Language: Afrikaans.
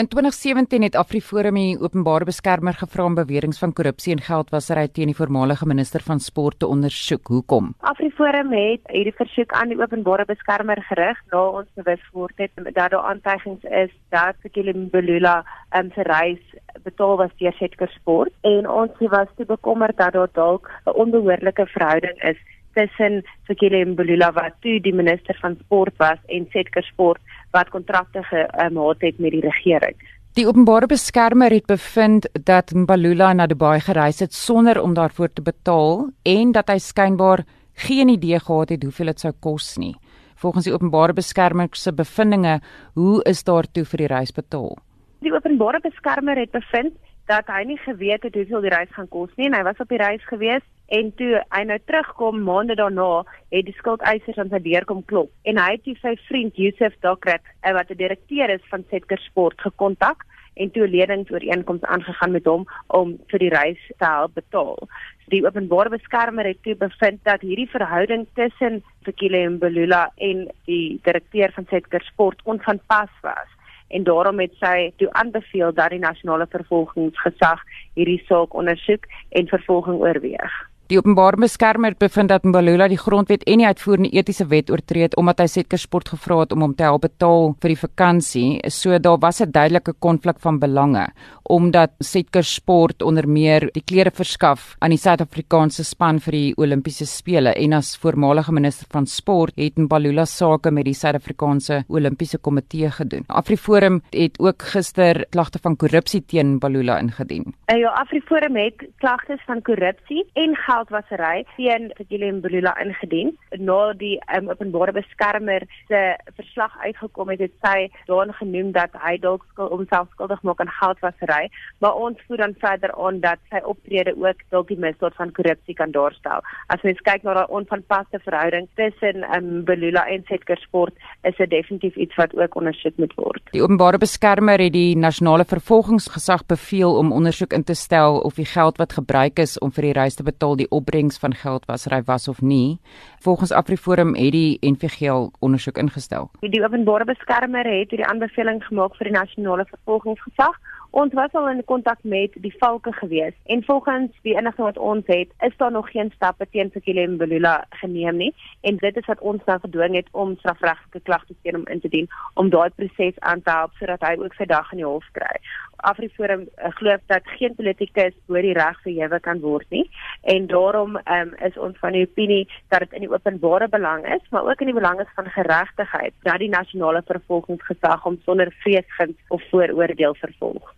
In 2017 het AfriForum die openbare beskermer gevra om beweringe van korrupsie en geldwasery teen die voormalige minister van sport te ondersoek. Hoekom? AfriForum het hierdie versoek aan die openbare beskermer gerig na ons bewus geword het dat daar aantuigings is dat Sekile Mbulula um, se reis betaal was deur Setker Sport en ons was te bekommerd dat daar dalk 'n onbehoorlike verhouding is tussen Sekile Mbulula wat toe die minister van sport was en Setker Sport wat kontrakte gehad het met die regering. Die openbare beskermer het bevind dat Mbalula na Dubai gereis het sonder om daarvoor te betaal en dat hy skynbaar geen idee gehad het hoeveel dit sou kos nie. Volgens die openbare beskermer se bevindinge, hoe is daartoe vir die reis betaal? Die openbare beskermer het bevind dat hy nie geweet het hoeveel die reis gaan kos nie en hy was op die reis gewees en toe hy nou terugkom maande daarna het die skuldeisers aan sy deur kom klop en hy het sy vriend Josef Dokret eh, wat 'n direkteur is van Setker Sport gekontak en toe 'n leningsooreenkoms aangegaan met hom om vir die reis te help betaal. Die openbare beskermer het toe bevind dat hierdie verhouding tussen Fikile Mbulula en die direkteur van Setker Sport onvanpas was en daarom het sy toe aanbeveel dat die nasionale vervolgingsgesag hierdie saak ondersoek en vervolging oorweeg. Die openbare beskermer bevind dat Mbalula die grondwet en die uitvoerende etiese wet oortree het omdat hy Setker Sport gevra het om hom te help betaal vir die vakansie. So daar was 'n duidelike konflik van belange omdat Setker Sport onder meer die klere verskaf aan die Suid-Afrikaanse span vir die Olimpiese spele en as voormalige minister van sport het Mbalula sake met die Suid-Afrikaanse Olimpiese komitee gedoen. AfriForum het ook gister klagte van korrupsie teen Mbalula ingedien. Ja, AfriForum het klagtes van korrupsie en geldwasery teen Fikile Mbulula ingedien. Na die um, openbare beskermer se verslag uitgekom het, het sy daarin genoem dat hy dalk homself skuldig maak aan geldwasery, maar ons voer dan verder aan dat sy optrede ook dalk die misdaad van korrupsie kan daarstel. As mens kyk na daai onvanpaste verhouding tussen um, Mbulula en Setker Sport, is dit definitief iets wat ook ondersoek moet word. Die openbare beskermer het die nasionale vervolgingsgesag beveel om ondersoek in te stel of die geld wat gebruik is om vir die reis te betaal die opbrengs van geld was ry was of nie. Volgens AfriForum het die NVG ondersoek ingestel. Die openbare beskermer het hierdie aanbeveling gemaak vir die nasionale vervolgingsgesag. Ons was al in kontak met die valke gewees en volgens die inligting wat ons het, is daar nog geen stappe teen Sekile Mbulula geneem nie. En dit is wat ons nou gedwing het om strafregtelike klagtes teen hom in te dien om daai proses aan te help sodat hy ook sy dag in die hof kry. Afriforum uh, glo dat geen politikus bo die reg verhewe kan word nie. En daarom um, is ons van die opinie dat dit in die openbare belang is maar ook in die belang is van geregtigheid dat die nasionale vervolgingsgesag hom sonder vreesgind of vooroordeel vervolg